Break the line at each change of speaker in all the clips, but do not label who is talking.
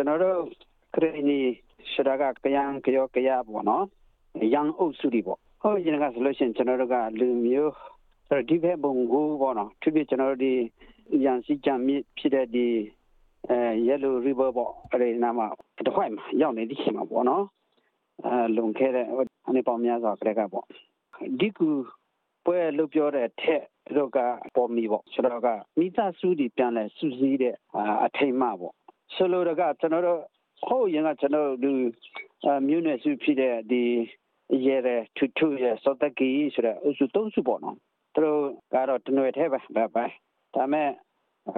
ကျွန်တော်တို့ခရနီရှရာကကယံကယောကရပေါ့နော်ရန်အုပ်စုတွေပေါ့ဟိုရင်ကဆိုလို့ရှိရင်ကျွန်တော်တို့ကလူမျိုးဆိုတော့ဒီဘက်ဘုံကိုပေါ့နော်သူပြကျွန်တော်တို့ဒီရန်စီချမ်းမြဖြစ်တဲ့ဒီအဲ yellow river ပေါ့အဲဒီနားမှာတစ်ခွိုက်မှာရောက်နေဒီချိန်မှာပေါ့နော်အဲလုံခဲ့တဲ့အနေပေါင်းများစွာကလေးကပေါ့ဒီကူပွဲလို့ပြောတဲ့ထက်တို့ကပေါ်မီပေါ့ဆိုတော့ကမိသားစုတွေပြန်လဲစူးစီးတဲ့အထိမ်းအမှပေါ့ ဆိုလိုတော့ကကျွန်တော်တို့ဟိုရင်ကကျွန်တော်တို့မြို့နယ်စုဖြစ်တဲ့ဒီရဲတဲ့ထူထူရဲစောတကီဆိုတဲ့အုပ်စုသုံးစုပေါ့နော်သူတို့ကတော့တနွေထဲပဲပဲပဲဒါမဲ့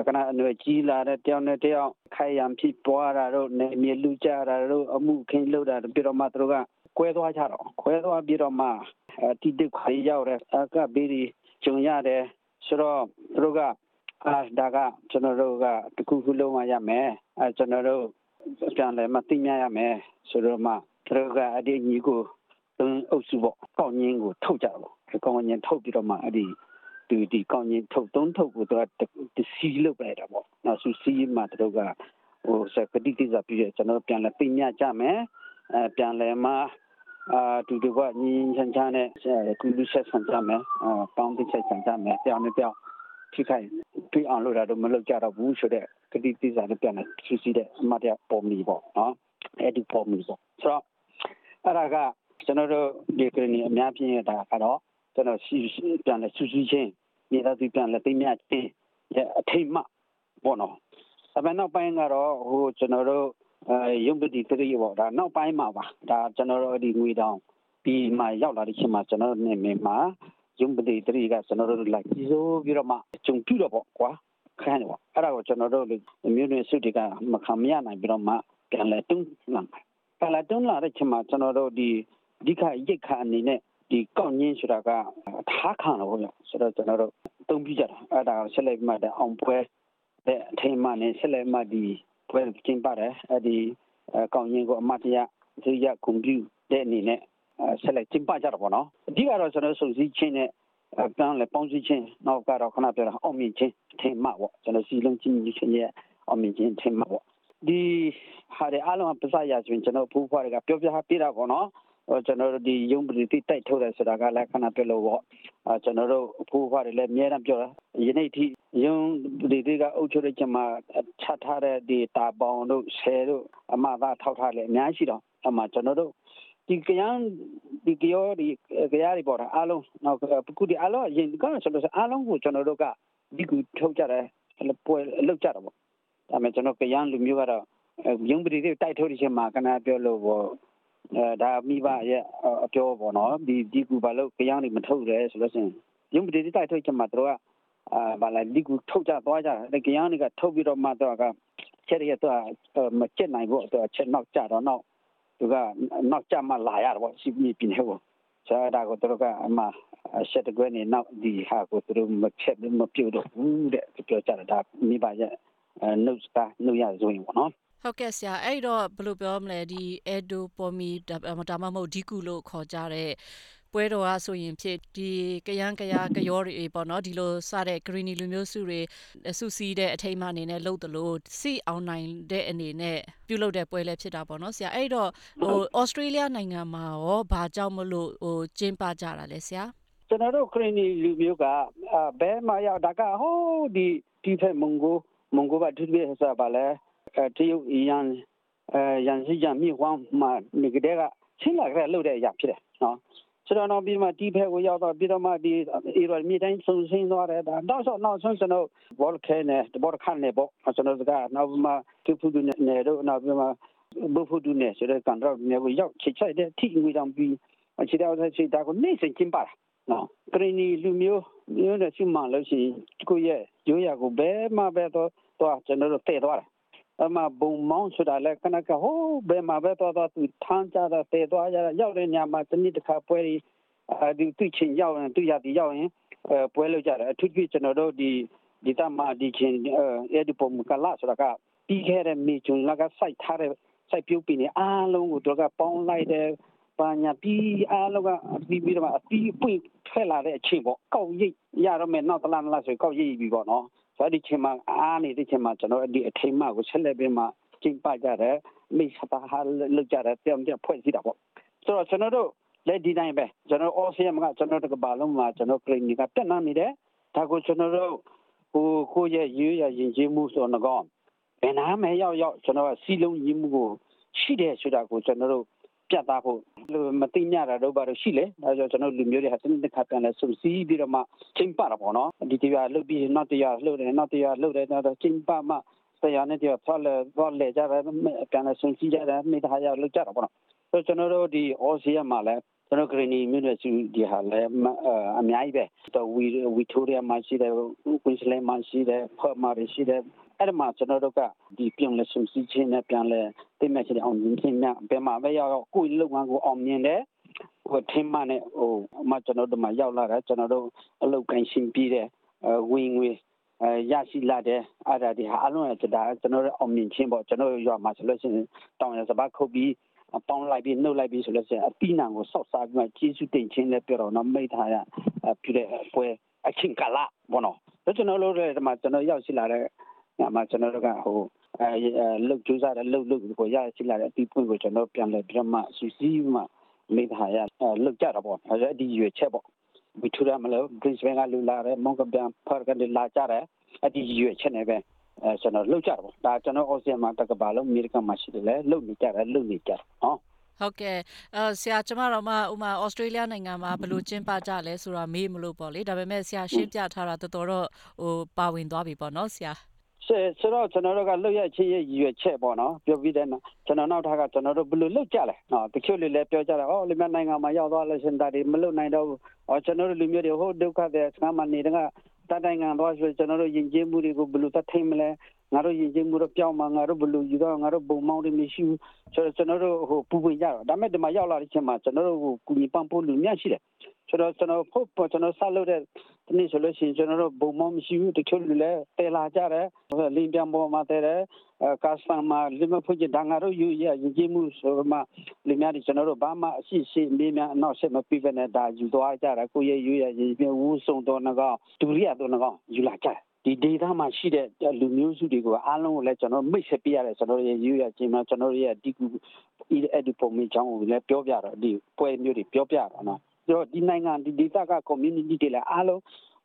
ကနအနွေကြီးလာတဲ့တယောက်နဲ့တယောက်ခိုင်ရံဖြစ်ပွားတာတို့နေမြေလူကြတာတို့အမှုခင်းလို့တာပြီးတော့မှသူတို့ကကွဲသွားကြတော့ကွဲသွားပြီးတော့မှတိတိခွေရောက်တဲ့အကဘေးဒီဂျုံရတယ်ဆိုတော့သူတို့က အာဒါကကျွန်တော်တို့ကတခုခုလုံးဝရမယ်အဲကျွန်တော်တို့ပြန်လဲမသိမြရမယ်ဆိုတော့မှသူတို့ကအဒီညီကိုသုံးအုပ်စုပေါ့ကောင်းငင်းကိုထုတ်ကြတော့ကောင်းငင်းထုတ်ပြီးတော့မှအဲ့ဒီဒီဒီကောင်းငင်းထုတ်သုံးထုတ်ကိုသူကတစီလုပ်လိုက်တာပေါ့နောက်ဆူစီမှသူတို့ကဟိုစကတိတိစပြည့်ကျွန်တော်ပြန်လဲသိမြကြမယ်အဲပြန်လဲမှအာတူတူကညီချမ်းချမ်းနဲ့ကုလူဆက်ဆန်ကြမယ်အာပေါင်းတိဆက်ဆန်ကြမယ်ပြောင်းနေပြောင်း ထိခိုက်တွေ့အောင်လို့တော့မလုပ်ကြတော့ဘူးဆိုတဲ့ကတိတိစာနဲ့ပြန်လာဆူစီတဲ့အမတ်ရပေါ်မီပေါ့နော်အဲ့ဒီပေါ်မီပေါ့ဆိုတော့အဲ့ဒါကကျွန်တော်တို့ဒီကနေ့အများပြင်းရတာကတော့ကျွန်တော်စီပြန်လာဆူစီချင်းမြေသားသူပြန်လာသိမြချင်းအထိတ်မှပေါ့နော်အမှန်နောက်ပိုင်းကတော့ဟိုကျွန်တော်တို့အဲရုံပတိတရီပေါ့ဒါနောက်ပိုင်းမှာပါဒါကျွန်တော်တို့ဒီငွေတောင်ပြီးမှရောက်လာတဲ့ချိန်မှာကျွန်တော်တို့နေမမှာ ရုံပတိတရီကကျွန်တော်တို့လိုက်ကြီးစိုးပြီးတော့မှဂျုံပြတော့ပေါ့ကွာခိုင်းတယ်ပေါ့အဲ့ဒါကိုကျွန်တော်တို့မြို့နယ်စုတွေကမခံမရနိုင်ပြီးတော့မှပြန်လဲတွန်းလာပြန်လဲတွန်းလာတဲ့ချိန်မှာကျွန်တော်တို့ဒီဒီခရိတ်ခါအနေနဲ့ဒီကောက်ညင်းဆိုတာကထားခံတော့ဗျဆိုတော့ကျွန်တော်တို့တုံးပြကြတာအဲ့ဒါကိုဆက်လိုက်မှတဲ့အောင်ပွဲတဲ့အထိမ်းအမှနဲ့ဆက်လိုက်မှဒီပွဲကျင်းပါတယ်အဲ့ဒီကောင်းရင်ကိုအမတ်ရဇေယကွန်ပျူတဲ့အနေနဲ့ ဆက်လက်ကျင်းပကြတော့ဗောနော်အဓိကတော့ကျွန်တော်စုစည်းချင်းနဲ့ပန်းလေပေါင်းစည်းချင်းနောက်ကတော့ခဏပြောတာအောင်မြင်ချင်းထင်မှပေါ့ကျွန်တော်စီလုံးချင်းချင်းရဲ့အောင်မြင်ချင်းထင်မှပေါ့ဒီဟာတဲ့အားလုံးပစရဆိုရင်ကျွန်တော်ဖူးဖွားတွေကပြောပြပြတာပေါ့နော်ကျွန်တော်တို့ဒီယုံပရိတိတိုက်ထုတ်တယ်ဆိုတာကလည်းခဏပြလို့ပေါ့အဲကျွန်တော်တို့အဖိုးဖွားတွေလည်းအများအားပြောတာယနေ့ထိယုံပရိတိကအုပ်ချုပ်တဲ့ကျမချထားတဲ့ဒီတာပေါင်တို့ဆယ်တို့အမသာထောက်ထားလည်းအများရှိတော့အမှကျွန်တော်တို့ ဒီကရန်ဒီကြောဒီကြရရီပေါ်တာအားလုံးနောက်ခုဒီအားလုံးရင်ကဆိုလို့အားလုံးကိုကျွန်တော်တို့ကဒီကူထုတ်ကြတယ်ပွဲလောက်ကြတော့ပေါ့ဒါပေမဲ့ကျွန်တော်ကရန်လူမျိုးကတော့ယုံပရိတိတိုက်ထုတ်တဲ့ချိန်မှာကနပြောလို့ပေါ့အဲဒါမိဘရဲ့အပြောပေါ့နော်ဒီဒီကူဘာလို့ကြောင်နေမထုတ်ရဲဆိုလို့ရှိရင်ရုံပတိတိုက်ထုတ်ချင်မှာတို့ကအာဘာလဲဒီကူထုတ်ကြသွားကြတယ်ကြောင်နေကထုတ်ပြီးတော့မှတော့ကချက်ရတော့မချက်နိုင်ဘူးတော့ချက်နောက်ကြတော့နောက် သူကနောက်ကြမှလာရတော့စီမီပြင်းဟောဆိုတော့ကိုတို့ကအမဆက်တဲ့ကွနေနောက်ဒီဟာကိုတို့မချက်မပြုတ်တော့ဘူးတဲ့ပြောကြတာဒါမိဘရဲ့ notes ကနှုတ်ရဆိုရင်ပေါ့နော်
ဟုတ်ကဲ့ဆရာအဲ့တော့ဘယ်လိုပြောမလဲဒီ Edo Pomi ဒါမှမဟုတ်ဒီကူလို့ခေါ်ကြတဲ့ ပွဲတော်ကဆိုရင်ဖြစ်ဒီကရန်ကရကရောတွေပေါ့နော်ဒီလိုစတဲ့ Greeny လူမျိုးစုတွေစုစည်းတဲ့အထိမ်းအမှအနေနဲ့လုပ်တယ်လို့စီအောင်နိုင်တဲ့အနေနဲ့ပြုလုပ်တဲ့ပွဲလည်းဖြစ်တာပေါ့နော်ဆရာအဲ့တော့ဟို Australia နိုင်ငံမှာရောဘာကြောင့်မလို့ဟိုကျင်းပကြတာလဲဆရာ
ကျွန်တော်တို့ Greeny လူမျိုးကဘဲမှာရောက်ဒါကဟိုးဒီဒီဖက်မွန်ဂိုမွန်ဂိုကဒီဘက်ဆာပါလဲတရုတ်ရန်ရန်စီကြမြင့်ဝမ်းမှာနေကြတဲ့ကချင်းလာကြလို့တဲ့အရာဖြစ်တယ်နော် ဆိုတော့နောက်ပြီးမှဒီဘက်ကိုရောက်တော့ပြီးတော့မှဒီအေရမြေတိုင်းဆုံဆင်းသွားတယ်ဒါတော့ဆိုနောက်ဆုံးကျွန်တော်ဘောလခဲနဲ့ဘောခန့်နဲ့ပေါ့ကျွန်တော်ကနောက်မှသူဖူးနေတော့နောက်ပြီးမှဘဖူးနေဆိုတော့ကန်တော့နေကိုရောက်ချိချိုက်တဲ့ထိငွေတောင်ပြီးချိတော့ချိတာကိုနေစင်ကျင်းပါနော်ကရင်နီလူမျိုးမျိုးနဲ့ရှိမှလို့ရှိရင်ကိုရဲ့ရိုးရာကိုဘယ်မှပဲတော့တော့ကျွန်တော်တို့တည်သွားတယ် အမဘုံမောင်းဆိုတာလဲခဏကဟိုးဘယ်မှာပဲတော့တော့သူထမ်းကြတာတဲသွားကြတာရောက်တဲ့ညမှာတနည်းတစ်ခါပွဲဒီဒီသူချင်းရောက်ရင်သူရတီရောက်ရင်ပွဲလို့ကြတယ်အထူးသဖြင့်ကျွန်တော်တို့ဒီဒီတမဒီချင်းအဲ့ဒီပုံကလာဆိုတာကပြီးခဲ့တဲ့မေဂျွန်လာကစိုက်ထားတဲ့စိုက်ပြုတ်ပြီးနေအားလုံးကိုတော့ကပေါင်းလိုက်တယ်ပါညာပြီးအားလုံးကပြီးပြီးတော့အပြီးပွင့်ထွက်လာတဲ့အချိန်ပေါ့ကောက်ရိတ်ရတော့မယ်နောက်တလားလားဆိုကောက်ရိတ်ပြီပေါ့နော် ဆိုဒီချိန်မှာအားနေတဲ့ချိန်မှာကျွန်တော်ဒီအထိမ်းမှကိုဆက်လက်ပြီးမှချင်းပကြတယ်မိစပါဟာလောက်ကြတယ်ပြောင်းပြဖွဲ့စည်းတာပေါ့ဆိုတော့ကျွန်တော်တို့လက်ဒီတိုင်းပဲကျွန်တော်အော်ဆီယမ်ကကျွန်တော်တို့ကဘာလုံးမှာကျွန်တော်ကလင်နီကတက်နာနေတယ်ဒါကိုကျွန်တော်တို့ဟိုကိုရဲ့ရေးရရင်ချင်းမှုဆိုတော့ကောဘယ်နာမဲရောက်ရောက်ကျွန်တော်ကစီလုံးရင်းမှုကိုရှိတယ်ဆိုတာကိုကျွန်တော်တို့ ပြတ်သားဖို့မသိညတာတော့ဘာလို့ရှိလဲဒါကြောင့်ကျွန်တော်လူမျိုးတွေဟာစနစ်ခါပြန်လဲစုစည်းပြီးတော့မှချင်းပါတာပေါ့နော်ဒီတရားလုတ်ပြီးနောက်တရားလှုပ်တယ်နောက်တရားလှုပ်တယ်တော့ချင်းပါမှတရားနဲ့တရားဆောက်လဲတော့လေကြတယ်ပြန်လဲစုစည်းကြတယ်မိသားစုလောက်ကြတာပေါ့နော်ဆိုကျွန်တော်တို့ဒီအော်စီယမှာလဲကျွန်တော်ဂရီနီမြို့နယ်စုဒီဟာလဲအများကြီးပဲတော့ဝီဝီတိုရီယာမှာရှိတယ်ကွင်းစလဲမှာရှိတယ်ဖော်မာရှိတယ် အဲ့ဒါမှကျွန်တော်တို့ကဒီပြုံးလက်စုစည်းခြင်းနဲ့ပြန်လဲသိမဲ့ရှိတဲ့အောင်မြင်ခြင်းများဘယ်မှာပဲရောက်ရောက်ကိုယ်လုပ်ငန်းကိုအောင်မြင်တယ်ဟိုထင်းမနဲ့ဟိုအမကျွန်တော်တို့မှရောက်လာတယ်ကျွန်တော်တို့အလုပ်ကိုင်းရှင်းပြီးတယ်ဝင်ငွေရရှိလာတဲ့အဲ့ဒါဒီဟာအလုံးရတာကျွန်တော်တို့အောင်မြင်ခြင်းပေါ့ကျွန်တော်ရွာမှာဆိုလို့ရှိရင်တောင်ရစပါခုတ်ပြီးပေါင်းလိုက်ပြီးနှုတ်လိုက်ပြီးဆိုလို့ရှိရင်အပီးနံကိုစောက်စားပြီးမှကျေးဇူးတင်ခြင်းလည်းပြောတော့နော်မိထားရပြတဲ့ပွဲအချင်းကလာဘောနော်ကျွန်တော်တို့လည်းဒီမှာကျွန်တော်ရောက်ရှိလာတဲ့ ညမှာကျွန်တော်တို့ကဟိုအဲလုတ်ကျူးစားတဲ့လုတ်လုတ်ကိုရရှိလာတဲ့အတီးပွင့်ကိုကျွန်တော်ပြန်လဲပြမှစီစီမှမိထားရလုတ်ကြတာပေါ့အဲဒီရွေချက်ပေါ့ဝီထူရမလို့ Brisbane ကလူလာတယ်မောင်ကပြန်ဖာကလည်းလာကြတယ်အဲ့ဒီရွေချက်နေပဲအဲကျွန်တော်လှုပ်ကြတယ်ပေါ့ဒါကျွန်တော်အော်စတြေးလျမှာတကဘာလုံးအမေရိကန်မှာရှိတယ်လေလှုပ်နေကြတယ်လှုပ်နေကြတယ်ဟော
ဟုတ်ကဲ့အဲဆရာကျမတို့မှဥမာဩစတြေးလျနိုင်ငံမှာဘယ်လိုကျင်းပကြလဲဆိုတာမေးမလို့ပေါ့လေဒါပေမဲ့ဆရာရှင်းပြထားတာတော်တော်တော့ဟိုပါဝင်သွားပြီပေါ့နော်ဆရာ
ဆိုတော့ကျွန်တော်တို့ကလှုပ်ရချင်းရဲ့ရည်ရွယ်ချက်ပေါ့နော်ပြောပြီးတဲ့နောက်ကျွန်တော်နောက်ထပ်ကကျွန်တော်တို့ဘယ်လိုလှုပ်ကြလဲနော်တချို့လူလည်းပြောကြတယ်ဟောလူမျိုးနိုင်ငံမှာရောက်သွားလို့ရှင်တာဒီမလှုပ်နိုင်တော့ဘူးဟောကျွန်တော်တို့လူမျိုးတွေဟိုဒုက္ခတဲ့ဆမ်းမနေတဲ့ကတတိုင်းငံတော့ဆိုကျွန်တော်တို့ယဉ်ကျေးမှုတွေကိုဘယ်လိုသတ်ထိန်မလဲငါတို့ယဉ်ကျေးမှုတော့ပြောင်းမှာငါတို့ဘယ်လိုယူတော့ငါတို့ဘုံမောင်းတွေမရှိဘူးဆိုတော့ကျွန်တော်တို့ဟိုပူပင်ကြတော့ဒါမဲ့ဒီမှာရောက်လာတဲ့ချိန်မှာကျွန်တော်တို့ကိုကူညီပံ့ပိုးလူများရှိတယ်ဆိုတော့ကျွန်တော်ဖို့ကျွန်တော်ဆက်လုပ်တဲ့ဒီ နေ့ဆိုလို့ရှိရင်ကျွန်တော်တို့ဘုံမောင်းမရှိဘူးတချို့လူလည်းတဲလာကြတယ်လင်းပြန်ပေါ်မှာတဲတယ်ကာစတန်မှာလိမဖို့ကြဒါငါတို့ယူရရင်ကြီးမှုဆိုမှလိများဒီကျွန်တော်တို့ဘာမှအရှိရှိမေးများအနောက်ဆက်မပြပဲနဲ့ဒါယူသွားကြတာကိုရယူရရင်ပြဝူးဆုံးတော့ငကောင်ဒူရိယတော့ငကောင်ယူလာကြတယ်ဒီဒေတာမှာရှိတဲ့လူမျိုးစုတွေကိုအားလုံးကိုလည်းကျွန်တော်မိတ်ဆက်ပြရတယ်ကျွန်တော်ရဲ့ယူရခြင်းမှာကျွန်တော်ရဲ့ဒီကူအဲ့ဒီပုံမြင်ချောင်းကိုလည်းပြောပြတော့ဒီပွဲမျိုးတွေပြောပြတော့နော် တော့ဒီနိုင်ငံဒီဒေတာက community တွေလည်းအားလုံး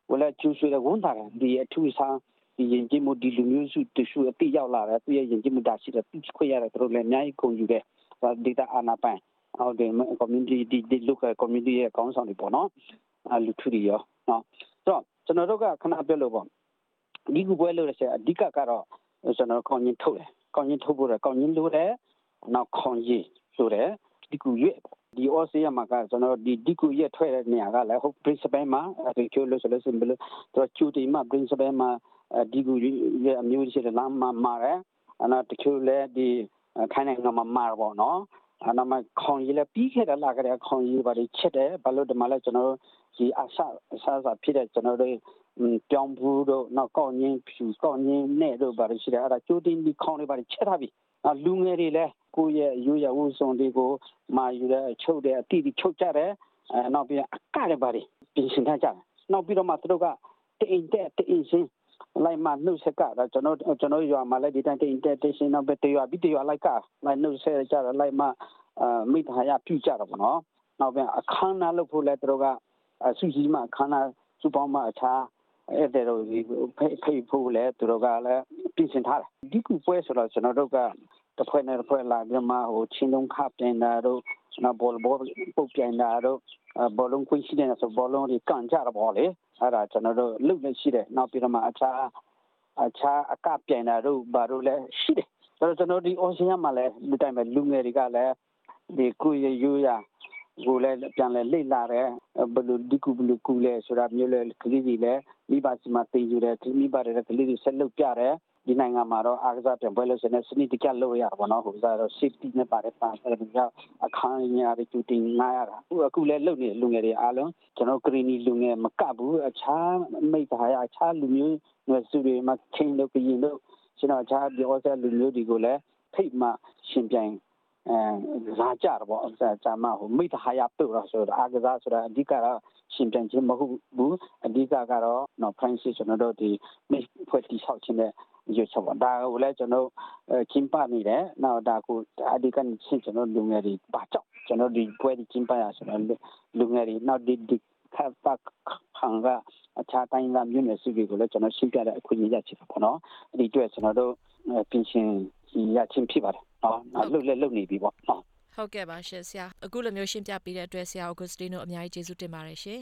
ဟိုလည်းကျူးဆွေးတဲ့ဝန်တာဒီအထူးဆန်းဒီရင်ကျမှုဒီလူမျိုးစုတ िश အတိရောက်လာတယ်သူရဲ့ရင်ကျမှုဒါရှိတယ်သူခွေရတယ်သူတို့လည်းအများကြီးခုန်ယူတယ်ဒေတာအာနာပိုင်ဟုတ်တယ် community ဒီဒီ local community ရဲ့ကောင်းဆောင်တွေပေါ့နော်အလူထူရီရောနော်ဆိုတော့ကျွန်တော်တို့ကခဏပြောလို့ပေါ့ဒီကူပွဲလို့လည်းအဓိကကတော့ကျွန်တော်ကောင်းချင်းထုတ်တယ်ကောင်းချင်းထုတ်ဖို့ကောင်းချင်းလို့တယ်နောက်ခေါင်းကြီးဆိုတယ်ဒီကူရွေ့ ဒီ OCA မှာကကျွန်တော်ဒီဒီကူရွေ့ထွက်တဲ့နေရာကလည်းဟုတ် principle မှာဒီကျိုးလို့ဆိုလို့စင်ဘလို့တော့ကျူတီမှာ principle မှာဒီကူရွေ့အမျိုးရှိတဲ့လမ်းမှာမှာတယ်အဲ့တော့တချို့လည်းဒီခိုင်းနိုင်ငံမှာမှာပေါ့နော်အဲ့တော့မှခေါင်းရည်လည်းပြီးခဲ့တဲ့လာကြတဲ့ခေါင်းရည်ပါတွေချက်တယ်ဘာလို့ဒီမှာလဲကျွန်တော်ဒီအဆအဆအဆဖြစ်တဲ့ကျွန်တော်တို့ပြောင်းဘူးတို့နောက်ကောက်ငင်းဖြူကောက်ငင်းနဲ့တို့ဘာတွေရှိတယ်အဲ့ဒါကျိုးတင်းဒီခေါင်းတွေဘာတွေချက်ထားပြီနောက် လူငယ်တွေလည်းကိုယ့်ရဲ့ရိုးရာဝစုံတွေကိုမာယူတဲ့ချုပ်တဲ့အတိအချုပ်ကြတယ်အဲနောက်ပြီးအကလည်းဘာတွေပြင်ဆင်ထားကြတယ်နောက်ပြီးတော့မှသူတို့ကတိမ်တဲ့တိမ်စင်းလိုက်မှနှုတ်ဆက်ကတော့ကျွန်တော်ကျွန်တော်ရွာမှာလည်းဒီတိုင်းတိမ်တဲ့တိမ်စင်းနောက်ပဲတရွာပြီးတရွာလိုက်ကလိုက်နှုတ်ဆက်ကြတယ်လိုက်မှအာမိသားရပြုကြတော့ဗောနော်နောက်ပြန်အခမ်းအနားလုပ်ဖို့လဲသူတို့ကဆူကြီးမှအခမ်းအနားစူပေါင်းမှအခြားအဲ့ဒါတော့ဒီဖိတ်ဖို့လဲသူတို့ကလည်း ပြင်ဆင်ထားတယ်ဒီကူပွဲဆိုတော့ကျွန်တော်တို့ကတစ်ဖွဲ့နဲ့တစ်ဖွဲ့လာပြီးမှဟိုချင်းလုံးခပြန်တာတို့နော်ဘောဘောပုတ်ပြန်တာတို့ဘောလုံးခွင့်ရှိတယ်ဆိုဘောလုံးတွေကန်ကြတာပေါ့လေအဲ့ဒါကျွန်တော်တို့လုတ်လည်းရှိတယ်နောက်ပြီးတော့မှအခြားအခြားအကပြန်တာတို့ဘာတို့လည်းရှိတယ်ဒါတော့ကျွန်တော်ဒီ ocean မှာလည်းဒီတိုင်းပဲလူငယ်တွေကလည်းဒီကိုရရိုးရ ကိုလည်းပြန်လဲလိတ်လာတယ်ဘလူဒီကူဘလူကူလဲဆိုတာမျိုးလဲကလေးတွေလည်းမိဘစီမှာတင်ယူတယ်မိဘတွေကလေးတွေဆက်လုပ်ပြတယ်ဒီနိုင်ငံမှာတော့အားကစားပြန်ပွဲလို့ဆိုနေစနစ်တကျလုပ်ရပါတော့ဟိုစားတော့ safety နဲ့ပါတယ်ပါတယ်ပြီးတော့အခန်းကြီးရာတွေတူတင်ငားရတာအခုအခုလည်းလုပ်နေလူငယ်တွေအားလုံးကျွန်တော်ဂရီနီလူငယ်မကပ်ဘူးအခြားမိသားရအခြားလူမျိုးနွယ်စုတွေမှာချင်းလို့ပြင်လို့ကျွန်တော်အခြားပြောစလူမျိုးတွေကိုလည်းထိတ်မှရှင်ပြိုင် အဲလာကြတော့ပေါ့အဲဇာမဟိုမိသားရပြုတ်တော့ဆိုတော့အားကစားဆိုတာအဓိကတော့ရှင်ပြန်ခြင်းမဟုတ်ဘူးအဓိကကတော့နော် Francis ကျွန်တော်တို့ဒီမိဖွဲ့တိဆောက်ခြင်းနဲ့ရွေးချယ်ပါဒါကိုလည်းကျွန်တော်ကျင်းပမိတယ်နောက်ဒါကိုအဒီကန်ချင်းကျွန်တော်လူငယ်တွေပါကြောက်ကျွန်တော်ဒီပွဲဒီကျင်းပရဆိုတော့လူငယ်တွေနောက်ဒီဒီခပ်ပတ်ခံကအခြားတိုင်းကမြို့နယ်စုတွေကိုလည်းကျွန်တော်ရှင်းပြတဲ့အခွင့်အရေးရချင်ပါပေါ့နော်ဒီအတွက်ကျွန်တော်တို့ပြင်ဆင် ရချင်းဖြစ်ပါတယ်နော်လှုပ်လက်လှုပ်နေပြီပေါ့နော်
ဟုတ်ကဲ့ပါရှင်ဆရာအခုလိုမျိုးရှင်းပြပေးတဲ့အတွက်ဆရာအော်ဂတ်စတီနိုအများကြီးကျေးဇူးတင်ပါတယ်ရှင်